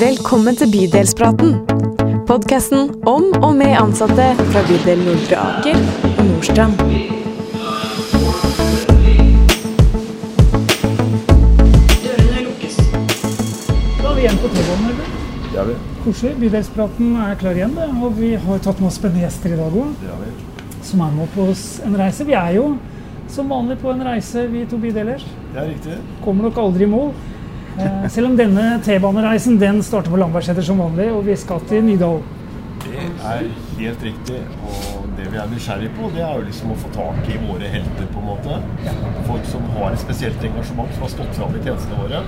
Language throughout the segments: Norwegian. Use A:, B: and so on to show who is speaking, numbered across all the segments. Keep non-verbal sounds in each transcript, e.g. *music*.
A: Velkommen til Bydelspraten. Podkasten om og med ansatte fra bydel Nordre Aker og Nordstrand.
B: Da er vi igjen på T-banen. eller?
C: Det vi.
B: Koselig. Bydelspraten er klar igjen. det. Og vi har tatt med oss spennende gjester i dag òg, som er med på oss en reise. Vi er jo som vanlig på en reise, vi to bydeler.
C: Det er riktig.
B: Kommer nok aldri i mål. Eh, selv om denne T-banereisen den starter på Lambertseter som vanlig, og vi skal til Nydal.
C: Det er helt riktig. Og det vi er nysgjerrig på, det er jo liksom å få tak i våre helter, på en måte. Folk som har et spesielt engasjement, som har stått fram i tjenestene våre.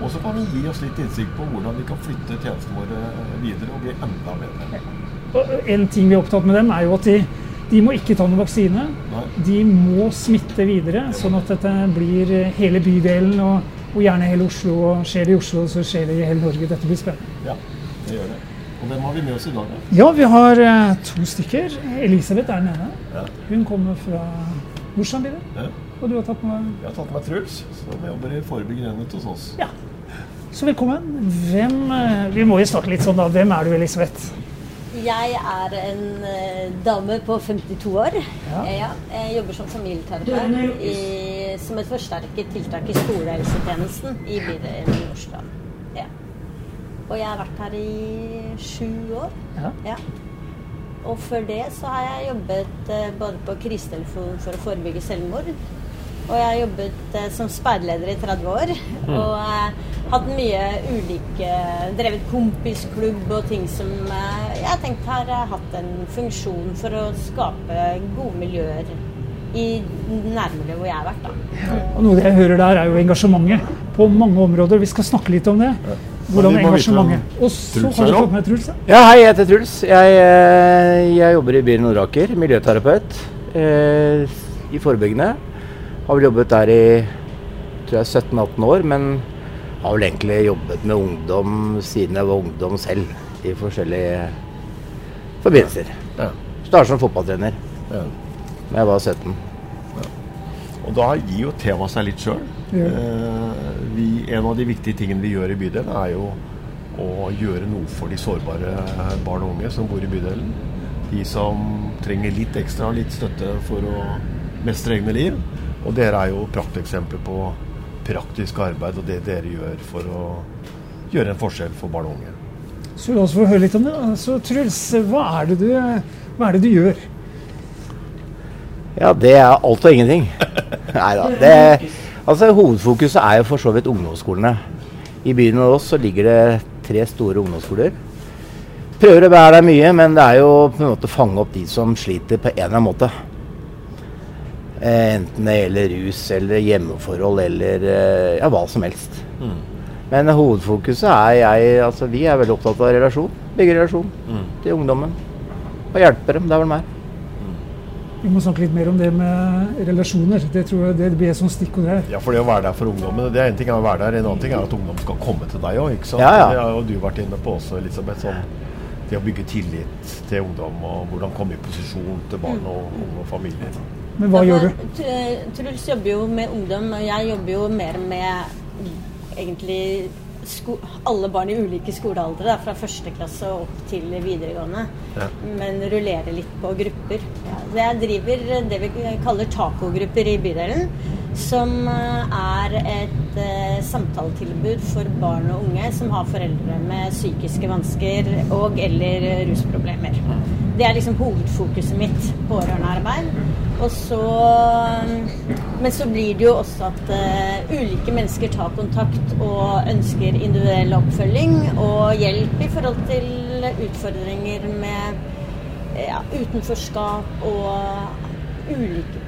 C: Og så kan vi gi oss litt innsikt på hvordan vi kan flytte tjenestene våre videre og bli enda bedre.
B: Og en ting vi er opptatt med dem, er jo at de, de må ikke ta noen vaksine.
C: Nei.
B: De må smitte videre, sånn at dette blir hele bydelen og, og gjerne hele Oslo. Og skjer det i Oslo, så skjer det i hele Norge. Dette blir spennende.
C: Ja, det gjør det. Og hvem har vi med oss i dag? da?
B: Ja, vi har eh, to stykker. Elisabeth er den ene.
C: Ja.
B: Hun kommer fra bydel.
C: Ja.
B: Og du har tatt med
C: Jeg har tatt med Truls, som jobber i forebyggende enhet hos oss.
B: Ja. Så velkommen. Hvem eh, Vi må jo snakke litt sånn, da. Hvem er du, Elisabeth?
D: Jeg er en eh, dame på 52 år.
B: Ja.
D: Eh, ja, jeg jobber som familieterapeut som et forsterket tiltak i skolehelsetjenesten i bydelen Nordstrand. Ja. Og jeg har vært her i sju år. Og før det så har jeg jobbet eh, både på krisetelefonen for å forebygge selvmord. Og jeg har jobbet eh, som speiderleder i 30 år. Og eh, hatt mye ulike Drevet kompisklubb og ting som eh, jeg har tenkt har eh, hatt en funksjon for å skape gode miljøer i nærmiljøet hvor jeg har vært. da.
B: Og Noe jeg hører der, er jo engasjementet på mange områder. Vi skal snakke litt om det. Hvordan engasjementet Og så
C: Truls
B: har du
C: nå.
B: fått med Truls. ja.
E: Ja, hei, jeg heter Truls. Jeg, eh, jeg jobber i byen Nordaker, miljøterapeut eh, i forebyggende. Har vel jobbet der i tror jeg 17-18 år, men har vel egentlig jobbet med ungdom siden jeg var ungdom selv, i forskjellige forbindelser.
C: Ja.
E: Startet som fotballtrener
C: Ja.
E: da jeg var 17.
C: Og da gir jo temaet seg litt sjøl.
B: Ja.
C: en av de viktige tingene vi gjør i bydelen, er jo å gjøre noe for de sårbare barn og unge som bor i bydelen. De som trenger litt ekstra, litt støtte for å mestre egne liv. Og dere er jo prakteksempler på praktisk arbeid og det dere gjør for å gjøre en forskjell for barn og unge.
B: Så la oss få høre litt om det. Altså, Truls, hva er det du, hva er det du gjør?
E: Ja, det er alt og ingenting. *laughs* Nei da. Altså, hovedfokuset er jo for så vidt ungdomsskolene. I byen hos oss så ligger det tre store ungdomsskoler. Prøver å være der mye, men det er jo på en måte å fange opp de som sliter på en eller annen måte. Eh, enten det gjelder rus eller hjemmeforhold eller eh, ja, hva som helst. Men hovedfokuset er jeg Altså vi er veldig opptatt av relasjon. Bygge relasjon til ungdommen. Og hjelpe dem der de er.
B: Vi må snakke litt mer om det med relasjoner. Det tror jeg det blir et sånt stikkord her.
C: Ja, for det å være der for ungdommen, det er en ting å være der, en annen ting er at ungdom skal komme til deg òg, ikke.
E: Ja, ja.
C: Det har jo du vært inne på også, Elisabeth. Sånn, det å bygge tillit til ungdom, og hvordan komme i posisjon til barn og unge og familier.
B: Men hva
D: Ja,
B: gjør du?
D: Truls jobber jo med ungdom, og jeg jobber jo mer med egentlig sko alle barn i ulike skolealdre, da, fra første klasse og opp til videregående.
C: Ja.
D: Men rullerer litt på grupper. Ja, så jeg driver det vi kaller tacogrupper i bydelen. Som eh, er et eh, samtaletilbud for barn og unge som har foreldre med psykiske vansker og eller rusproblemer. Det er liksom hovedfokuset mitt. Pårørendearbeid. Og så Men så blir det jo også at uh, ulike mennesker tar kontakt og ønsker individuell oppfølging og hjelp i forhold til utfordringer med ja, utenforskap og ulike,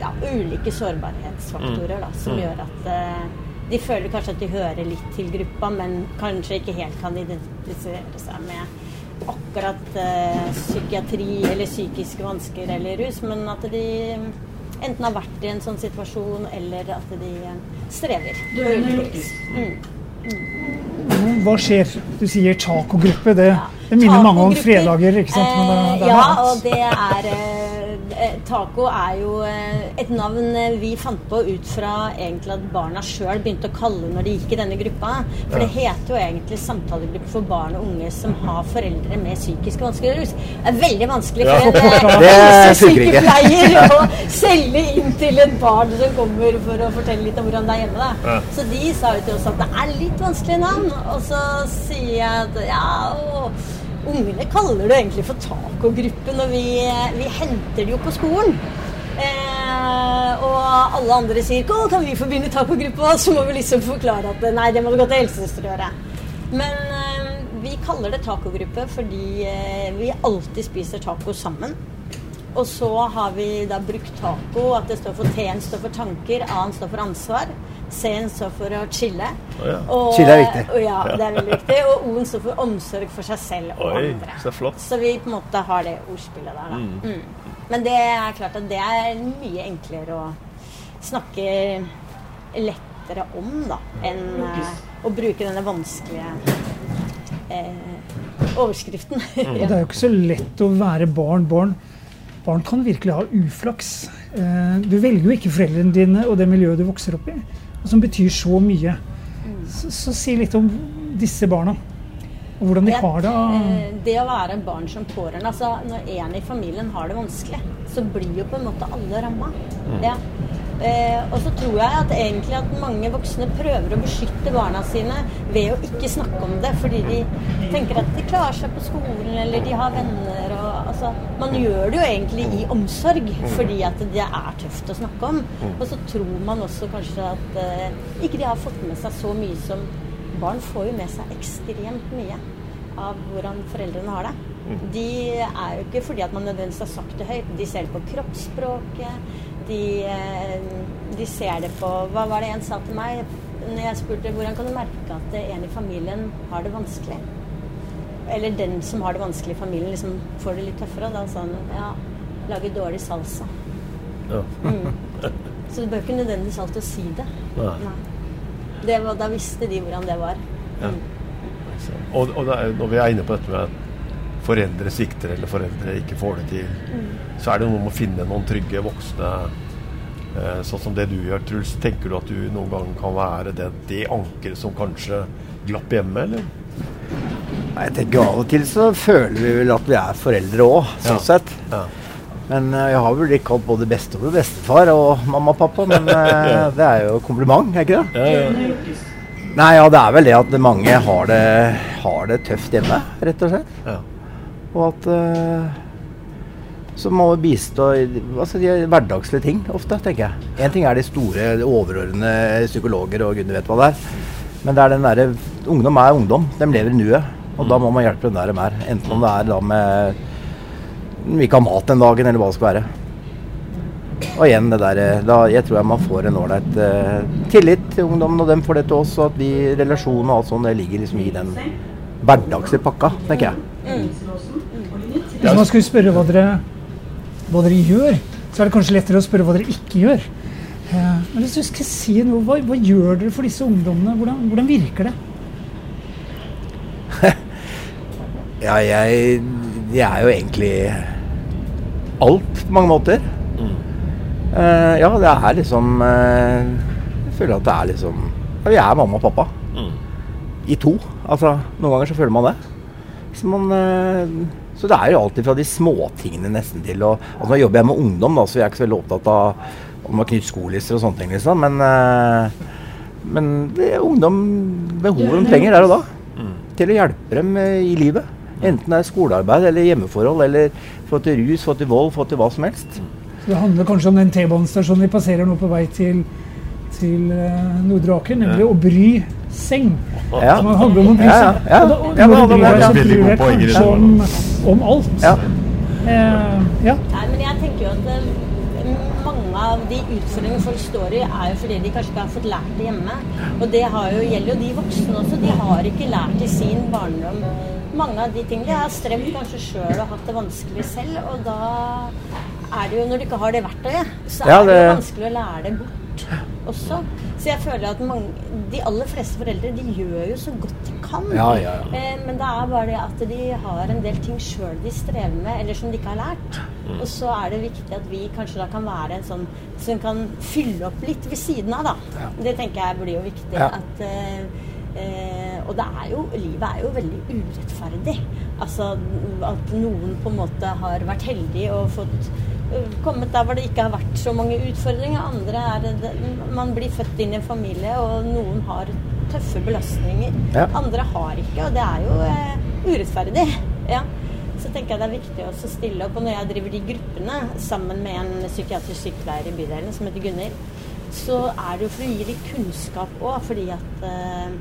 D: ja, ulike sårbarhetsfaktorer da, som gjør at uh, de føler kanskje at de hører litt til gruppa, men kanskje ikke helt kan identifisere seg med akkurat eh, psykiatri eller psykiske vansker eller rus, men at de enten har vært i en sånn situasjon, eller at de eh, strever. på. Mm.
B: Hva skjer? Du sier tacogruppe. Det,
D: Ja.
B: det minner mange om fredager, ikke sant? Men det, det
D: eh,
B: er
D: ja, og det er, eh, Eh, taco er jo eh, et navn eh, vi fant på ut fra egentlig at barna sjøl begynte å kalle når de gikk i denne gruppa. For det heter jo egentlig samtalegruppe for barn og unge som har foreldre med psykiske vansker. Det er veldig vanskelig for en eh, *laughs* helsesykepleier *laughs* å selge inn til et barn som kommer for å fortelle litt om hvordan det er hjemme. Da. Så de sa jo til oss at det er litt vanskelig navn. Og så sier jeg at ja, og ungene kaller det egentlig for tacogruppen, og vi, vi henter det jo på skolen. Eh, og alle andre sier å, kan vi få begynne tacogruppa?' Så må vi liksom forklare at nei, det må du gå til helsesøster og gjøre. Men eh, vi kaller det tacogruppe fordi eh, vi alltid spiser taco sammen. Og så har vi da brukt taco, at det står for T-en står for tanker, A-en står for ansvar, C-en står for å chille.
C: Oh, ja.
D: Og,
E: Chille er viktig.
D: og ja, det er veldig viktig. Og O-en står for omsorg for seg selv og
C: Oi,
D: andre.
C: så flott.
D: Så vi på en måte har det ordspillet der, da. Mm. Men det er klart at det er mye enklere å snakke lettere om, da, enn uh, å bruke denne vanskelige uh, overskriften.
B: Og det er jo ikke så lett å være barn. Barn, barn kan virkelig ha uflaks. Eh, Du velger jo ikke foreldrene dine og det miljøet du vokser opp i, som betyr så mye. Så, så si litt om disse barna, og hvordan de har det.
D: eh, Det å være barn som pårørende altså Når en i familien har det vanskelig, så blir jo på en måte alle ramma. Ja. Eh, og så tror jeg at egentlig at mange voksne prøver å beskytte barna sine ved å ikke snakke om det, fordi de tenker at de klarer seg på skolen, eller de har venner og altså, Man gjør det jo egentlig i omsorg, fordi at det er tøft å snakke om. Og så tror man også kanskje at eh, ikke de har fått med seg så mye som Barn får jo med seg ekstremt mye av hvordan foreldrene har det. De er jo ikke fordi at man nødvendigvis har sagt det høyt. De ser det på kroppsspråket. De, eh, de ser det på Hva var det en sa til meg når jeg spurte hvordan kan du merke at en i familien har det vanskelig? Eller den som har det vanskelig i familien, liksom får det litt tøffere. Da sa han ja, lager dårlig salsa.
C: Ja.
D: Så det bør ikke nødvendigvis alltid si det.
C: Nei.
D: Nei. Det var, da visste de hvordan det var.
C: Ja. Og, og det er, når vi er inne på dette med at foreldre svikter eller foreldre ikke får det til,
D: Mm.
C: så er det noe med å finne noen trygge voksne eh, sånn som det du gjør, Truls. Tenker du at du noen gang kan være det, det ankeret som kanskje glapp hjemme, eller?
E: Nei, Jeg tenker Av og til så føler vi vel at vi er foreldre òg, sånn
C: Ja.
E: sett.
C: Ja.
E: Men eh, jeg har vel blitt kalt både bestemor og bestefar og mamma og pappa. Men *laughs* ja. det er jo kompliment, er ikke det?
C: Ja, ja.
E: Nei, ja, det er vel det at mange har det, har det tøft hjemme, rett og slett.
C: ja.
E: Og at uh, Så må vi bistå i altså, de hverdagslige ting ofte, tenker jeg. Én ting er de store, overordnede psykologer og gudene vet hva det er. Men det er den derre Ungdom er ungdom. De lever i nuet. Og da må man hjelpe dem der de er. Enten om det er da med de ikke har mat den dagen, eller hva det skal være. Og igjen det der eh, da, Jeg tror jeg man får en ålreit eh, tillit til ungdommen, og dem får det til oss. Og at vi, relasjonene og alt sånt, det ligger liksom i den hverdagslige pakka, tenker jeg.
B: Hvis man skulle spørre hva dere, hva dere gjør, så er det kanskje lettere å spørre hva dere ikke gjør. Eh, Men hvis du skal si noe, hva, hva gjør dere for disse ungdommene? Hvordan, hvordan virker det?
E: Ja, jeg, jeg er jo egentlig alt på mange måter. Eh, ja, det er liksom uh, Jeg føler at det er liksom ja, Vi er mamma og pappa. I to. Altså, noen ganger så føler man det. Så, man, uh, så det er jo alltid fra de småtingene nesten til og, altså Nå jobber jeg med ungdom, da, så jeg er ikke så veldig opptatt av om å knytte skolister og sånne ting, liksom. Men, eh, men det er ungdom behovet de trenger der og da. Til å hjelpe dem i livet. Enten det er skolearbeid eller hjemmeforhold eller få til rus, få til vold, få til hva som helst.
B: Så det handler kanskje om den T-banestasjonen vi passerer nå på vei til, til eh, Nordre Aker, nemlig å bry seng.
E: Ja.
B: Så handler om å bry
E: Ja, ja, ja.
B: Og da, og
E: Ja, men
B: bryr
E: det er
B: deg, kanskje om, om alt.
E: Ja.
B: Eh, ja.
D: Nei, men jeg tenker jo at eh, mange av de utfordringene folk står i, er jo fordi de kanskje ikke har fått lært det hjemme. Og det har jo, gjelder jo de voksne også. De har ikke lært i sin barndom mange av de tingene. De har strevd kanskje sjøl og hatt det vanskelig selv, og da er det jo, når du ikke har det verktøyet, så
E: Ja,
D: er det jo
E: det-
D: vanskelig å lære det bort også. Så jeg føler at mange, de aller fleste foreldre de gjør jo så godt de kan.
E: Ja, ja, ja.
D: Eh, men det er bare det at de har en del ting sjøl de strever med, eller som de ikke har lært.
E: Mm.
D: Og så er det viktig at vi kanskje da kan være en sånn som kan fylle opp litt ved siden av, da. Det tenker jeg blir jo viktig. At eh, Eh, og det er jo, livet er jo veldig urettferdig. Altså at noen på en måte har vært heldige og fått øh, kommet der hvor det ikke har vært så mange utfordringer. Andre er det, Man blir født inn i en familie, og noen har tøffe belastninger.
E: Ja.
D: Andre har ikke, og det er jo eh, urettferdig. Ja. Så tenker jeg det er viktig å stille opp. Og når jeg driver de gruppene sammen med en psykiatrisk sykepleier i bydelen som heter Gunnhild, så er det jo for å gi litt kunnskap òg, fordi at eh,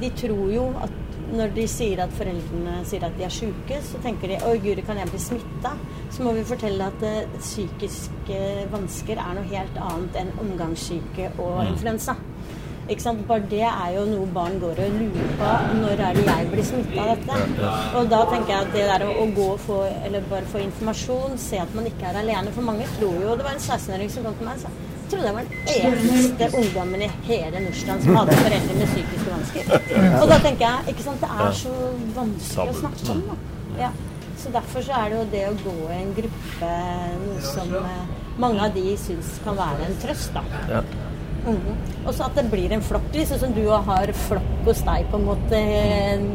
D: de tror jo at når de sier at foreldrene sier at de er syke, så tenker de oi guri, kan jeg bli smitta? Så må vi fortelle at uh, psykiske vansker er noe helt annet enn omgangssyke og influensa. Ikke sant? Bare det er jo noe barn går og lurer på. Når er det jeg blir smitta av dette? Og da tenker jeg at det der å, å gå og få, eller bare få informasjon, se at man ikke er alene For mange tror jo Det var en 16-åring som kom til meg og sa trodde jeg var den eneste ungdommen i hele Nordstrand som hadde foreldre med psykiske vansker. Og da tenker jeg ikke sant, det er så vanskelig å snakke om. Da. Ja. Så derfor så er det jo det å gå i en gruppe noe som eh, mange av de syns kan være en trøst, da.
C: Mm
D: -hmm. Og så at det blir en flokk, sånn som du har flokk hos deg, på en måte.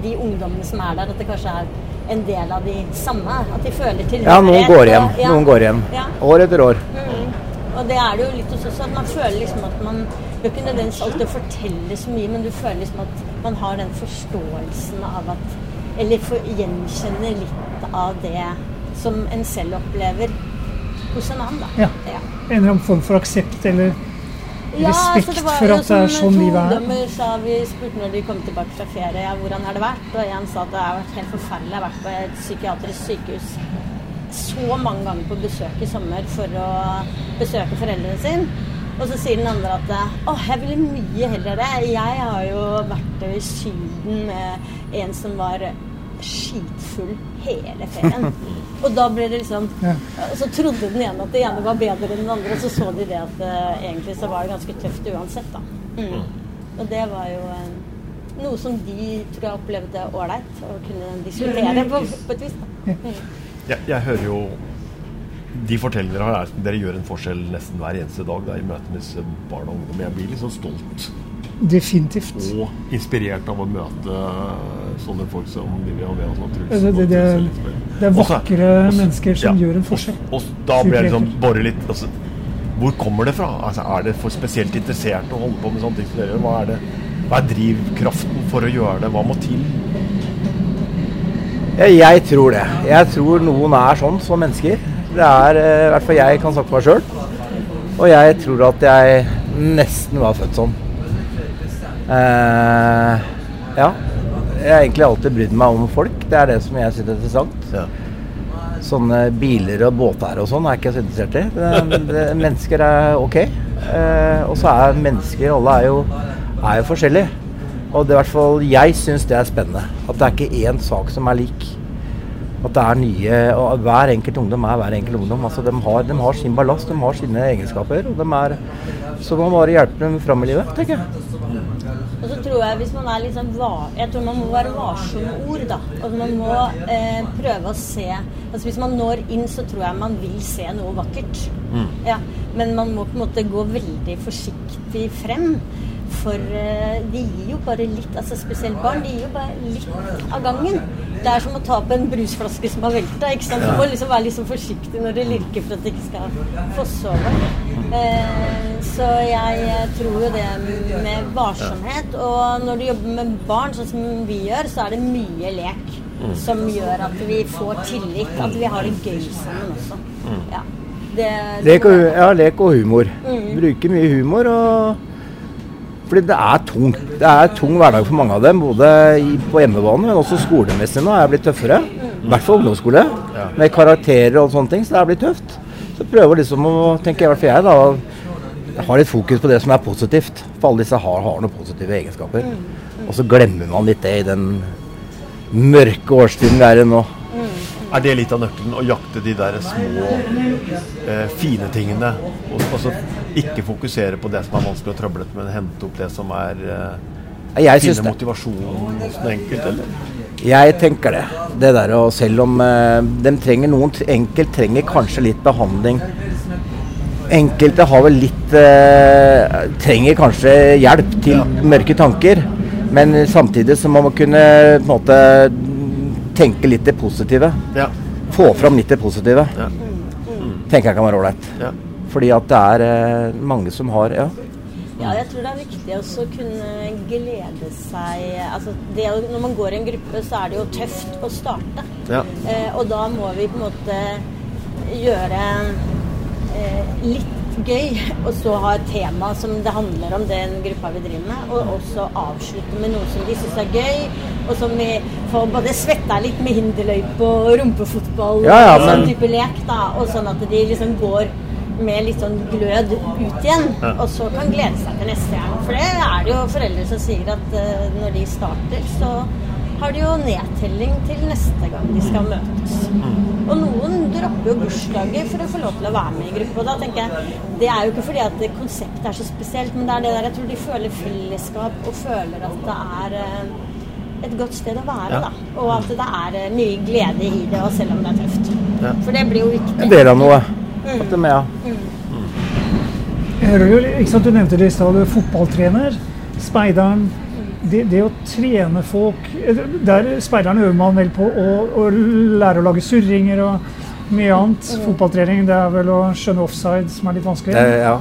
D: De ungdommene som er der, at det kanskje er en del av de samme. At de føler tilhørighet.
E: Ja, noen går hjem.
D: og- ja.
E: Noen går hjem.
D: Ja.
E: År etter år.
D: Mm. Og det er det jo litt hos oss at man føler liksom at man Du har ikke nødvendigvis alltid fortelle så mye, men du føler liksom at man har den forståelsen av at Eller for, gjenkjenner litt av det som en selv opplever hos en annen, da.
B: Ja.
D: Ja.
B: En eller annen form for aksept eller respekt
D: altså, var
B: for at det er sånn livet er.
D: ungdommer sa vi spurte når de kom tilbake fra ferie, ja, hvordan har det vært? Og en sa at det har vært helt forferdelig. Jeg har vært på et psykiatrisk sykehus så mange ganger på besøk i sommer for å besøke foreldrene sine. Og så sier den andre at å, jeg ville mye heller det. Jeg har jo vært i Syden med en som var skitfull hele ferien. *laughs* Og da ble det liksom så trodde den ene at det ene var bedre enn den andre, og så så de det at uh, egentlig så var det ganske tøft uansett, da. Mm. Og det var jo uh, noe som de tror jeg opplevde ålreit å kunne diskutere på, på et vis. da. Mm.
C: Jeg, jeg hører jo De fortellingene dere er dere gjør en forskjell nesten hver eneste dag da, i møte med disse barn og ungdom. Jeg blir sånn stolt
B: Definitivt.
C: og inspirert av å møte sånne folk som Vivi og Truls.
B: Det, det, det, det, det er vakre
C: også,
B: mennesker som
C: ja,
B: gjør en
C: og-
B: forskjell.
C: Og, da blir jeg liksom bare litt altså, Hvor kommer det fra? Altså, er det for spesielt interessert å holde på med sånne ting som dere gjør? Hva er, det, hva er drivkraften for å gjøre det? Hva må til?
E: Jeg tror det. Jeg tror noen er sånn som mennesker. Det er eh, i hvert fall jeg kan snakke for meg sjøl. Og jeg tror at jeg nesten var født sånn. Eh, ja. Jeg har egentlig alltid brydd meg om folk. Det er det som jeg syns er interessant.
C: Ja.
E: Sånne biler og båter og sånn er ikke jeg så interessert i. Det, mennesker er ok. Eh, og så er mennesker Alle er jo, er jo forskjellige. Og det i hvert fall jeg syns det er spennende. At det er ikke én sak som er lik. At det er nye Og hver enkelt ungdom er hver enkelt ungdom. Altså, de, har, de har sin ballast, de har sine egenskaper. Og de er Så man bare hjelpe dem fram i livet, tenker jeg.
D: Og så tror jeg hvis man er litt sånn Jeg tror man må være varsom med ord, da. Og man må eh, prøve å se Altså Hvis man når inn, så tror jeg man vil se noe vakkert. Ja, men man må på en måte gå veldig forsiktig frem. For eh, de gir jo bare litt altså Spesielt barn. De gir jo bare litt av gangen. Det er som å ta på en brusflaske som har velta. ikke sant? Du må liksom være sånn forsiktig når det lirker for at det ikke skal fosse over. Eh, så jeg tror jo det med varsomhet. Og når du jobber med barn, sånn som vi gjør, så er det mye lek som gjør at vi får tillit. At vi har det gøy sammen også. Ja. Det,
E: Lek og, ja, lek og humor. Bruker mye humor og Fordi det er tungt. Det er tung hverdag for mange av dem, både på hjemmebane, men også skolemessig nå er jeg blitt tøffere. I hvert fall ungdomsskole. Med karakterer og sånne ting, så det er blitt tøft. Så prøver liksom å, tenker i hvert fall jeg, da, ha litt fokus på det som er positivt. For alle disse har, har noen positive egenskaper. Og så glemmer man litt det i den mørke årstiden vi er i nå.
C: Er det litt av nøkkelen? Å jakte de der små, eh, fine tingene? Og, altså Ikke fokusere på det som er vanskelig og trøblete, men hente opp det som er eh,
E: Jeg
C: Finne motivasjonen hos den enkelte, eller?
E: Jeg tenker det. Det der og Selv om eh, de trenger noen Enkelt trenger kanskje litt behandling. Enkelte har vel litt eh, Trenger kanskje hjelp til mørke tanker. Men samtidig så må man kunne på en måte tenke litt det positive.
C: Ja.
E: Få fram litt det positive.
C: Ja.
E: Tenker jeg kan være ålreit.
C: ja.
E: Fordi at det er eh, mange som har Ja.
D: Ja, jeg tror det er viktig også å kunne glede seg altså det, Når man går i en gruppe, så er det jo tøft å starte.
C: Ja.
D: Eh, og da må vi på en måte gjøre eh, litt gøy, og så ha et tema som det handler om den gruppa vi driver med. Og også avslutte med noe som de syns er gøy, og som vi får både svetta litt med hinderløype og rumpefotball
E: Ja, ja,
D: og sånn type lek, da. Og sånn at de liksom går med litt sånn glød ut igjen, og så kan glede seg til neste gang. For det er det jo foreldre som sier at uh, når de starter, så har de jo nedtelling til neste gang de skal møtes. Og noen dropper jo bursdager for å få lov til å være med i gruppe. Og da tenker jeg, Det er jo ikke fordi at konseptet er så spesielt, men det er det der jeg tror de føler fellesskap og føler at det er eh, et godt sted å være.
C: Ja.
D: da. Og at det er eh, mye glede i det, og selv om det er tøft.
C: Ja.
D: For det blir jo viktig.
E: En del av noe. At de, ja.
B: Jeg hører jo, ikke sant, Du nevnte det i stad, du er fotballtrener, speideren. Det, det å trene folk eh, Der Speideren øver man vel på å, å lære å lage surringer og mye annet. Fotballtrening det er vel å skjønne offside, som er litt vanskelig.
E: Det, ja.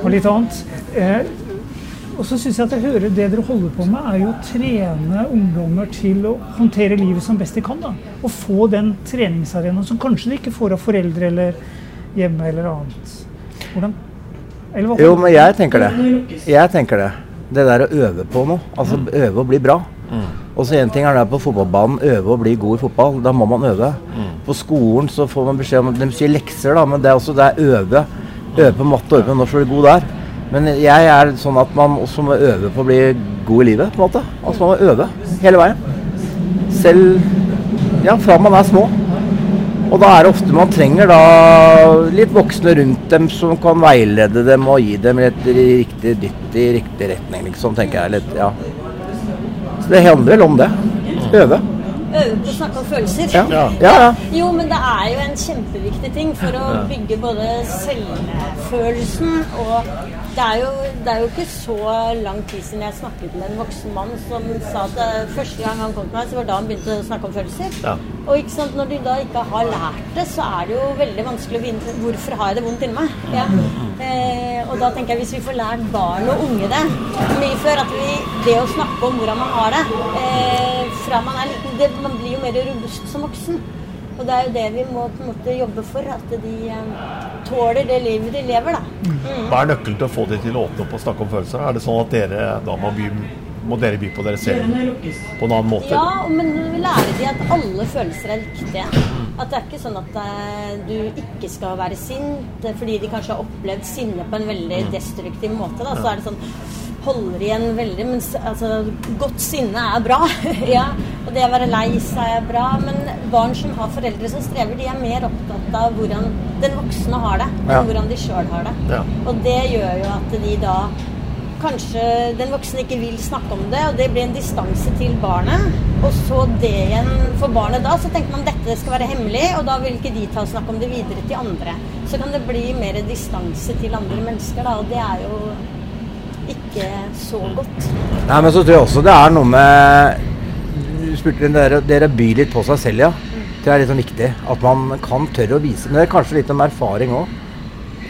B: og litt annet. Eh, og så syns jeg at jeg hører det dere holder på med, er jo å trene ungdommer til å håndtere livet som best de kan. da. Og få den treningsarenaen som kanskje de ikke får av foreldre eller hjemme eller annet. Hvordan? Eller hva?
E: Jo, men jeg tenker det. Jeg tenker det. Det der å øve på noe. Altså øve å bli bra. Og så en ting er det på fotballbanen, øve å bli god i fotball. Da må man øve. På skolen så får man beskjed om De sier lekser, da, men det er også det er øve. Øve på matte, øve på norsk og bli god der. Men jeg er sånn at man også må øve på å bli god i livet, på en måte. Altså man må øve hele veien. Selv ja, fra man er små. Og da er det ofte man trenger da litt voksne rundt dem som kan veilede dem og gi dem et riktig dytt i riktig retning, liksom, tenker jeg litt. Ja. Så det handler vel om det. Øve.
D: Øve på å snakke om følelser.
E: Ja. Ja, ja.
D: Jo, men det er jo en kjempeviktig ting for å bygge både selvfølelsen og det er, jo, det er jo ikke så lang tid siden jeg snakket med en voksen mann som sa at eh, første gang han kom til meg, så var da han begynte å snakke om følelser.
C: Ja.
D: Og sant, når de da ikke har lært det, så er det jo veldig vanskelig å vite hvorfor har jeg det vondt inni meg. Ja. Eh, og da tenker jeg hvis vi får lært barn og unge det mye før, at vi, det å snakke om hvordan man har det eh, fra man er liten det, Man blir jo mer robust som voksen. Og det er jo det vi må på en måte jobbe for, at de eh, tåler det livet de lever, da.
C: Hva er nøkkelen til å få de til å åpne opp og snakke om følelser? Er det sånn at dere da må, by, må dere by på dere selv på en annen måte?
D: Ja, men lære de at alle følelser er viktige. At det er ikke sånn at eh, du ikke skal være sint fordi de kanskje har opplevd sinne på en veldig destruktiv måte. Da. Så er det sånn holder igjen veldig, men altså, godt sinne er bra. *laughs* ja, og det å være lei seg er bra. Men barn som har foreldre som strever, de er mer opptatt av hvordan den voksne har det, enn hvordan de sjøl har det.
C: Ja.
D: Og det gjør jo at de da kanskje den voksne ikke vil snakke om det, og det blir en distanse til barnet. Og så det igjen for barnet da, så tenker man dette skal være hemmelig, og da vil ikke de ta og snakke om det videre til andre. Så kan det bli mer distanse til andre mennesker, da, og det er jo ikke så godt.
E: Nei, men så tror jeg også det er noe med Du spurte dere, dere byr litt på seg selv, ja. Det er litt sånn viktig. At man kan tørre å vise. Men det er kanskje litt om erfaring òg.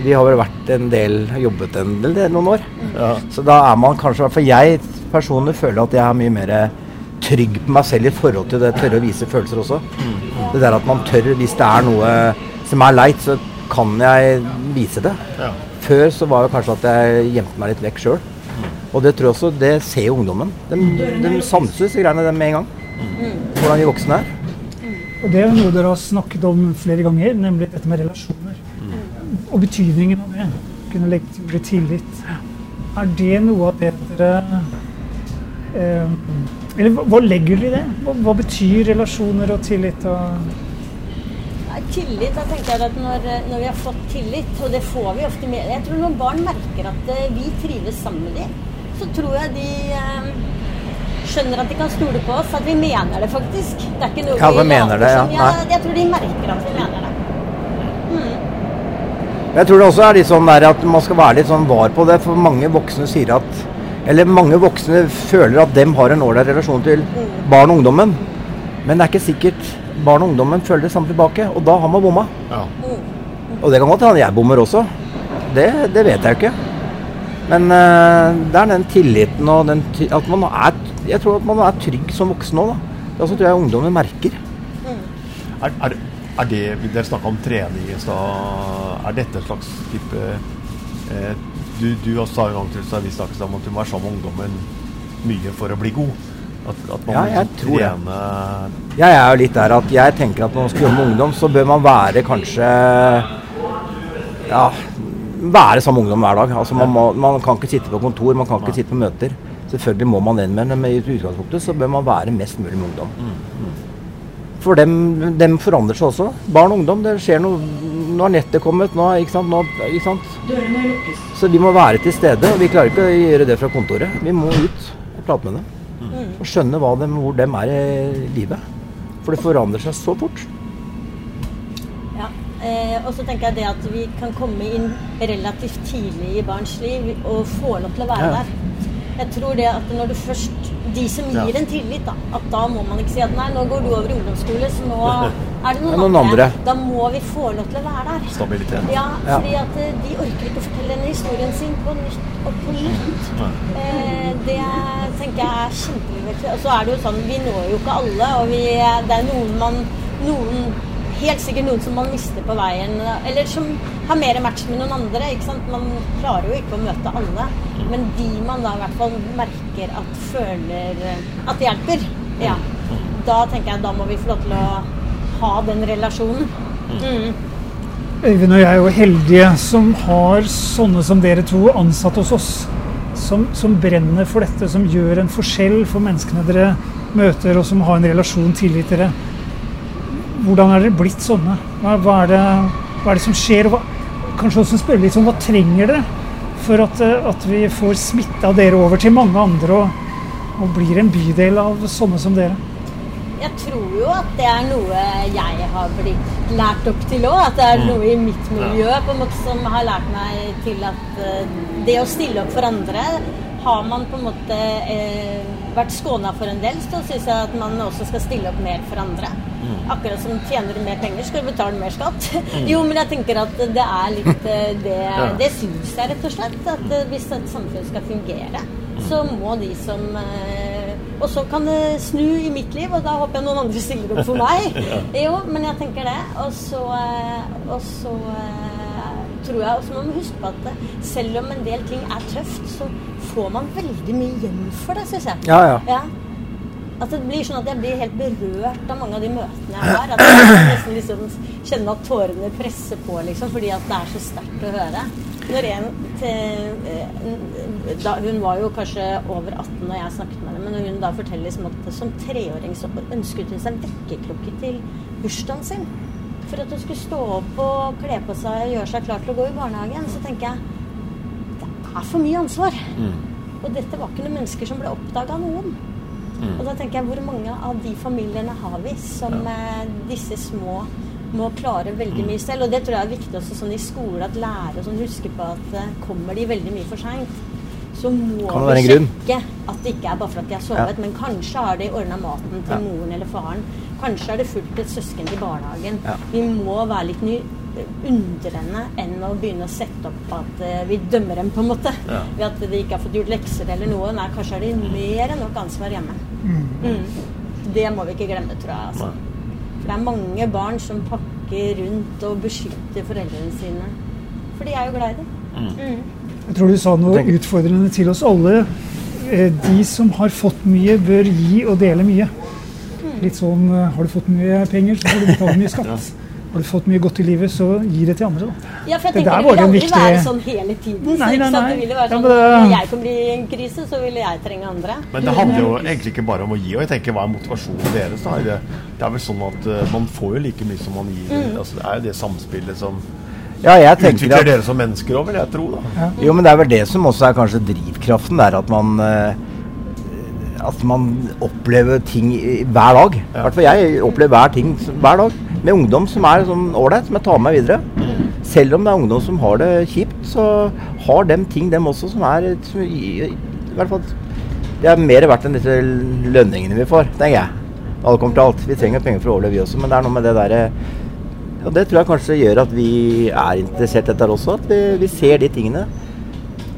E: Vi har vel vært en del, jobbet en del, noen år.
C: Ja.
E: Så da er man kanskje, for jeg personlig føler at jeg er mye mer trygg på meg selv i forhold til det tørre å vise følelser også. Det der at man tør, hvis det er noe som er leit, så kan jeg vise det.
C: Ja.
E: Før så var det kanskje at jeg gjemte meg litt vekk sjøl. Og det tror jeg også, det ser jo ungdommen. De, de sanser disse greiene med en gang. Hvordan de voksne er.
B: Og det er noe dere har snakket om flere ganger, nemlig dette med relasjoner. Og betydningen av det. Kunne legge til ordet tillit. Er det noe av det dere eh, Eller hva, legger dere i det? Hva, hva betyr relasjoner og tillit? Og,
D: Tillit, da tenker jeg at når, når vi har fått tillit, og det får vi ofte med Jeg tror når barn merker at eh, vi trives sammen med dem, så tror jeg de eh, skjønner at de kan stole på oss, at vi mener det faktisk. Det er ikke noe
E: Ja,
D: vi
E: mener det,
D: later
E: ja.
D: Jeg, tror de merker at vi mener det.
E: Jeg tror det også er litt sånn der at man skal være litt sånn var på det, for mange voksne sier at Eller mange voksne føler at dem har en ålreit relasjon til barn og ungdommen. Men det er ikke sikkert barn og ungdommen føler det samme tilbake, og da har man bomma.
C: Ja.
E: Og det kan godt hende jeg bommer også. Det, det vet jeg jo ikke. Men uh, det er den tilliten og den at man er Jeg tror at man er trygg som voksen òg, da. Det også tror jeg ungdommen merker.
C: Er, er, er det Dere snakka om trening i stad. Er dette et slags type eh, Du, du også sa en gang til så vi snakket om at du må være sammen med ungdommen mye for å bli god. At, at man
E: Ja, jeg
C: tror
E: tror det.
C: trene
E: Jeg er jo litt der at jeg tenker at når man skal jobbe med ungdom, så bør man være kanskje Ja, være sammen med ungdom hver dag. Altså man, må, man kan ikke sitte på kontor, man kan ikke sitte på møter. Selvfølgelig må man det, men men i utgangspunktet så bør man være mest mulig med ungdom. For dem, dem forandrer seg også. Barn og ungdom, det skjer noe Nå har nettet kommet, nå, ikke sant? Nå, ikke sant? Så vi må være til stede. Og vi klarer ikke å gjøre det fra kontoret. Vi må ut og prate med dem. Og skjønne dem, hvor dem er i livet. For det forandrer seg så fort.
D: Ja. Eh, og så tenker jeg det at vi kan komme inn relativt tidlig i barns liv og få lov til å være
E: Ja.
D: der. Jeg tror det at når du først De som
C: Ja.
D: gir en tillit, da, at da må man ikke si at nei, nå går du over i ungdomsskole, så nå *laughs* er det noen,
E: noen andre.
D: Da må vi få lov til å være der.
C: stabilitet.
D: Ja,
E: Ja.
D: fordi at eh, de orker ikke å fortelle denne historien sin på nytt og på nytt. Eh, det tenker jeg er kjempeviktig. Og så er det jo sånn, vi når jo ikke alle, og vi, det er noen man noen, Helt sikkert noen som man mister på veien, eller som har mer match med noen andre. ikke sant? Man klarer jo ikke å møte alle, men de man da i hvert fall merker at føler at det hjelper, ja, da tenker jeg da må vi få lov til å ha den relasjonen. Mm.
B: Øyvind og jeg er jo heldige som har sånne som dere to ansatt hos oss. Som, som brenner for dette, som gjør en forskjell for menneskene dere møter, og som har en relasjon tillit til dere. Hvordan er dere blitt sånne? Hva, hva, er, det, hva er det som skjer? Hva, kanskje også spørre litt om hva trenger dere for at, eh, at vi får smitta dere over til mange andre og, og blir en bydel av sånne som dere?
D: Jeg tror jo at det er noe jeg har blitt lært opp til òg. At det er noe i mitt miljø på en måte som har lært meg til at eh, det å stille opp for andre har man på en måte eh, vært skåna for en del, så syns jeg at man også skal stille opp mer for andre. Akkurat som tjener du mer penger, skal du betale mer skatt. Jo, men jeg tenker at det er litt eh, det *laughs* Det syns jeg rett og slett. At eh, hvis et samfunn skal fungere, så må de som eh, Og så kan det snu i mitt liv, og da håper jeg noen andre stiller opp for meg. *laughs* Jo, men jeg tenker det. Og så, og så tror jeg også man må huske på at selv om en del ting er tøft, så får man veldig mye igjen for det, syns jeg.
E: Ja, ja.
D: Ja. At det blir sånn at jeg blir helt berørt av mange av de møtene jeg har. At jeg nesten liksom kjenne at tårene presser på, liksom, fordi at det er så sterkt å høre. Når en til, eh, da, Hun var jo kanskje over 18 når jeg snakket med henne, men hun da forteller liksom at som treåring så ønsket hun seg vekkerklokke til bursdagen sin. For at hun skulle stå opp og kle på seg og gjøre seg klar til å gå i barnehagen. Så tenker jeg det er for mye ansvar. Og dette var ikke noen mennesker som ble oppdaga av noen. Og da tenker jeg, hvor mange av de familiene har vi som ja. disse små må klare veldig mye selv? Og det tror jeg er viktig også sånn i skole, at lærere sånn husker på at eh, kommer de veldig mye for seint, så må vi sjekke at det ikke er bare for at de har sovet, men kanskje har de ordna maten til
E: Ja.
D: moren eller faren. Kanskje er det fulgt et søsken til barnehagen.
E: Ja.
D: Vi må være litt ny undrende enn å begynne å sette opp at eh, vi dømmer dem, på en måte.
C: Ja.
D: Ved at de ikke har fått gjort lekser eller noe. Nei, kanskje har de mer enn nok ansvar hjemme. Mm. Det må vi ikke glemme, tror jeg. Altså. For det er mange barn som pakker rundt og beskytter foreldrene sine. For de er jo glad i dem.
B: Jeg tror du sa noe utfordrende til oss alle. Eh, De som har fått mye, bør gi og dele mye. Litt sånn Har du fått mye penger, så får du betale mye *laughs* skatt. Har du fått mye godt i livet, så gi det til andre. da.
D: Ja, for jeg
B: Det
D: tenker
B: der
D: det vil aldri
B: viktig-
D: være sånn hele tiden.
B: Nei, nei, nei.
D: Det vil være
B: Ja,
D: sånn,
B: men det-
D: Når jeg kommer i en krise, så vil jeg trenge andre.
C: Men det handler jo egentlig ikke bare om å gi. Og jeg tenker, Hva er motivasjonen deres? da? Det, det er vel sånn at uh, man får jo like mye som man gir.
D: Mm.
C: Altså, det er jo det samspillet som
E: Ja, jeg
C: utvikler
E: at
C: dere som mennesker òg, vil jeg tro. da.
E: Jo, men det er vel det som også er kanskje drivkraften. Det er at man uh, At man opplever ting hver dag. I hvert fall jeg opplever hver ting hver dag. Med ungdom som er sånn ålreit, som jeg tar med meg videre. Selv om det er ungdom som har det kjipt, så har de ting, dem også, som er som, i, i hvert fall Det er mer verdt enn disse lønningene vi får, tenker jeg. Alle kommer til alt. Vi trenger penger for å overleve, vi også, men det er noe med det derre og Det tror jeg kanskje gjør at vi er interessert i dette også. At vi, vi ser de tingene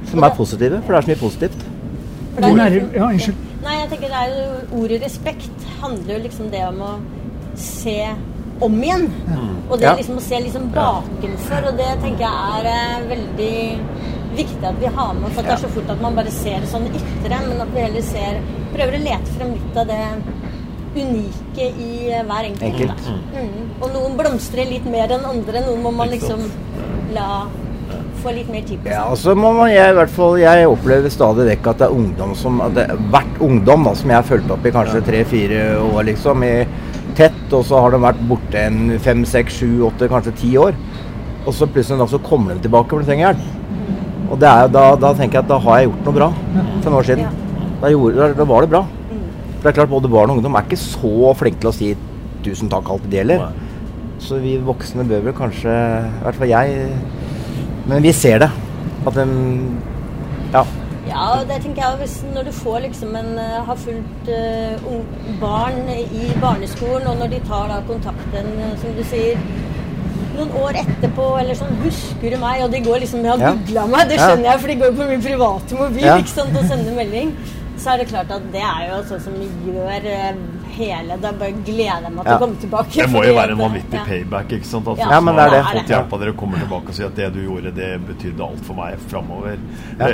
E: som er positive. For det er så mye positivt.
D: For det er-
B: ja, unnskyld.
D: Nei, jeg tenker det er jo Ordet respekt handler jo liksom det om å se om igjen. Og det liksom å se liksom bakenfor, og det tenker jeg er eh, veldig viktig at vi har med. For det er så fort at man bare ser det sånn ytre, men at vi heller ser Prøver å lete frem litt av det unike i eh, hver enkelt.
E: Enkelt.
D: da. Mm. Og noen blomstrer litt mer enn andre. Noen må man liksom la få litt mer tid på.
E: Ja, altså må man, jeg, i hvert fall, jeg opplever stadig vekk at det er ungdom som at det, Hvert ungdom da, som jeg har fulgt opp i kanskje tre-fire år, liksom, i tett, og så har de vært borte en fem, seks, sju, åtte, kanskje ti år. Og så plutselig da, så kommer de tilbake for de trenger hjelp. Og det er, da, da tenker jeg at da har jeg gjort noe bra for noen år siden. Da, gjorde, da, var det bra. For det er klart, både barn og ungdom er ikke så flinke til å si 'tusen takk, alt det gjelder'. Så vi voksne bør vel kanskje I hvert fall jeg Men vi ser det. At de Ja.
D: Ja, og det tenker jeg hvis Når du får liksom en eh, har fulgt uh, barn i barneskolen, og når de tar da kontakten, eh, som du sier noen år etterpå, eller sånn 'Husker du meg?' Og de går liksom 'Jeg har
E: Ja.
D: googla meg', det
E: Ja.
D: skjønner jeg, for de går på min private mobil
E: Ja.
D: ikke sant, og sender melding. Så er det klart at det er jo sånn som gjør hele Da bare gleder jeg meg til
E: Ja.
D: å komme tilbake.
C: Det må jo være en vanvittig
D: ja.
C: payback. ikke sant? At
D: Ja,
C: folk som
E: det
C: har
E: det.
C: fått hjelp av dere, kommer tilbake og sier at det du gjorde, det betydde alt for meg framover.
E: Ja.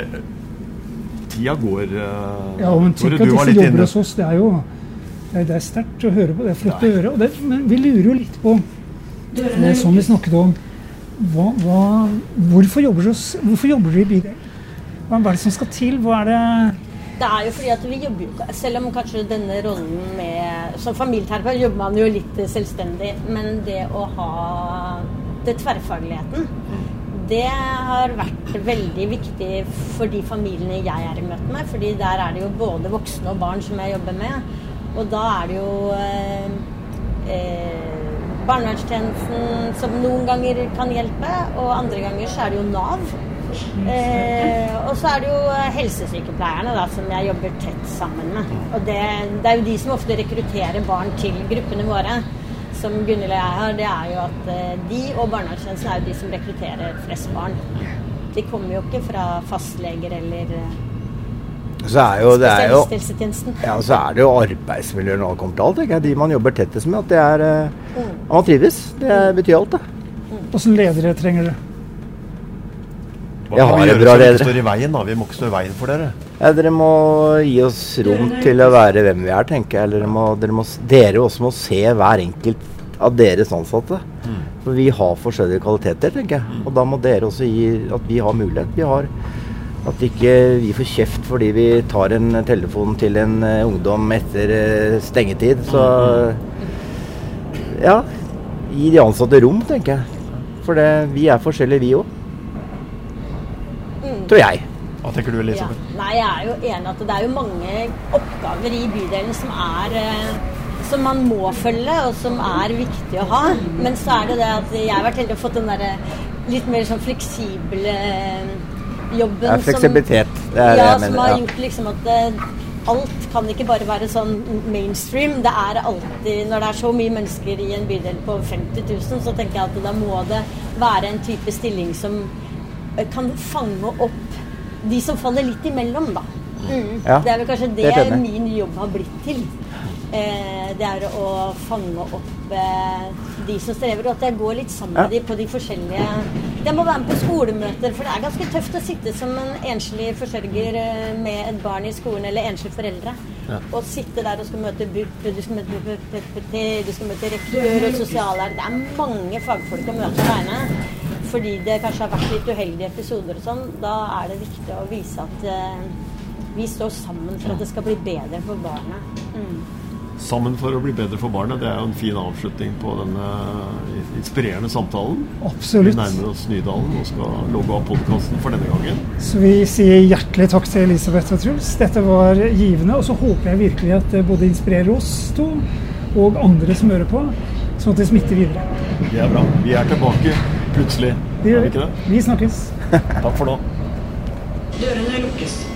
C: Eh, Tida går eh,
B: Ja, men tenk
C: du
B: at
C: var
B: disse jobber hos oss, det er jo det er, er sterkt å høre på. Det er flott å høre. Og det, men vi lurer jo litt på, det som vi snakket om, hva, hva, hvorfor, jobber du, hvorfor jobber du i bydel? Hva er det som skal til? Hva er det
D: Det er jo fordi at vi jobber jo Selv om kanskje denne rollen med Som familieterapeut jobber man jo litt selvstendig, men det å ha det tverrfagligheten det har vært veldig viktig for de familiene jeg er i møte med. fordi der er det jo både voksne og barn som jeg jobber med. Og da er det jo eh, eh, barnevernstjenesten som noen ganger kan hjelpe, og andre ganger så er det jo Nav. Eh, og så er det jo helsesykepleierne da, som jeg jobber tett sammen med. Og det, det er jo de som ofte rekrutterer barn til gruppene våre. Som Gunhild og jeg har, det er jo at eh, de og barnevernstjenesten er jo de som rekrutterer flest barn. De kommer jo ikke fra fastleger eller eh,
E: Så er jo, det er jo ja, så er det jo arbeidsmiljøet når det kommer til alt. Ikke? De man jobber tettest med. At det er eh,
D: Mm.
E: at man trives. Det betyr alt, det.
B: Åssen ledere trenger dere?
C: Hva
E: Jeg
C: kan
E: har
C: vi gjøre
E: bra,
C: så vi ikke står i veien? da? Vi må ikke stå i veien for dere.
E: Ja, dere må gi oss rom til å være hvem vi er, tenker jeg. Eller dere, må, dere, må, dere også må se hver enkelt av deres ansatte. For vi har forskjellige kvaliteter, tenker jeg. Og da må dere også gi at vi har mulighet. Vi har At ikke vi får kjeft fordi vi tar en telefon til en eh, ungdom etter eh, stengetid. Så ja. Gi de ansatte rom, tenker jeg. For det, vi er forskjellige, vi òg. Tror jeg.
C: Hva tenker du,
D: Ja.
C: Elisabeth?
D: Nei, jeg er jo enig at det er jo mange oppgaver i bydelen som er eh, som man må følge, og som er viktig å ha. Men så er det det at jeg har vært heldig og fått den derre litt mer sånn fleksible eh, jobben
E: Ja, fleksibilitet. Det er det
D: ja,
E: jeg
D: som har
E: ja.
D: gjort liksom at det, alt kan ikke bare være sånn mainstream. Det er alltid Når det er så mye mennesker i en bydel på 50 000, så tenker jeg at da må det være en type stilling som eh, kan fange opp de som faller litt imellom, da. Mm.
E: Ja,
D: det er vel kanskje det
E: det
D: min jobb har blitt til. Eh, det er å fange opp eh, de som strever, og at jeg går litt sammen
E: Ja.
D: med de på de forskjellige Jeg må være med på skolemøter, for det er ganske tøft å sitte som en enslig forsørger eh, med et barn i skolen, eller enslige foreldre.
C: Ja.
D: og sitte der og skal møte BUP, du skal møte PPT, du skal møte rektor og sosiallærer Det er mange fagfolk å møte aleine. Fordi det kanskje har vært litt uheldige episoder og sånn. Da er det viktig å vise at eh, vi står sammen for at det skal bli bedre for barnet. Mm.
C: Sammen for å bli bedre for barnet. Det er jo en fin avslutning på denne inspirerende samtalen.
B: Absolutt.
C: Vi nærmer oss Nydalen og skal logge av podkasten for denne gangen.
B: Så vi sier hjertelig takk til Elisabeth og Truls. Dette var givende. Og så håper jeg virkelig at det både inspirerer oss to og andre som hører på, sånn at det smitter videre.
C: Det er bra. Vi er tilbake plutselig.
B: Det
C: Er
B: gjør
C: vi?
B: Vi snakkes. *laughs*
C: Takk for nå.
F: Dørene lukkes.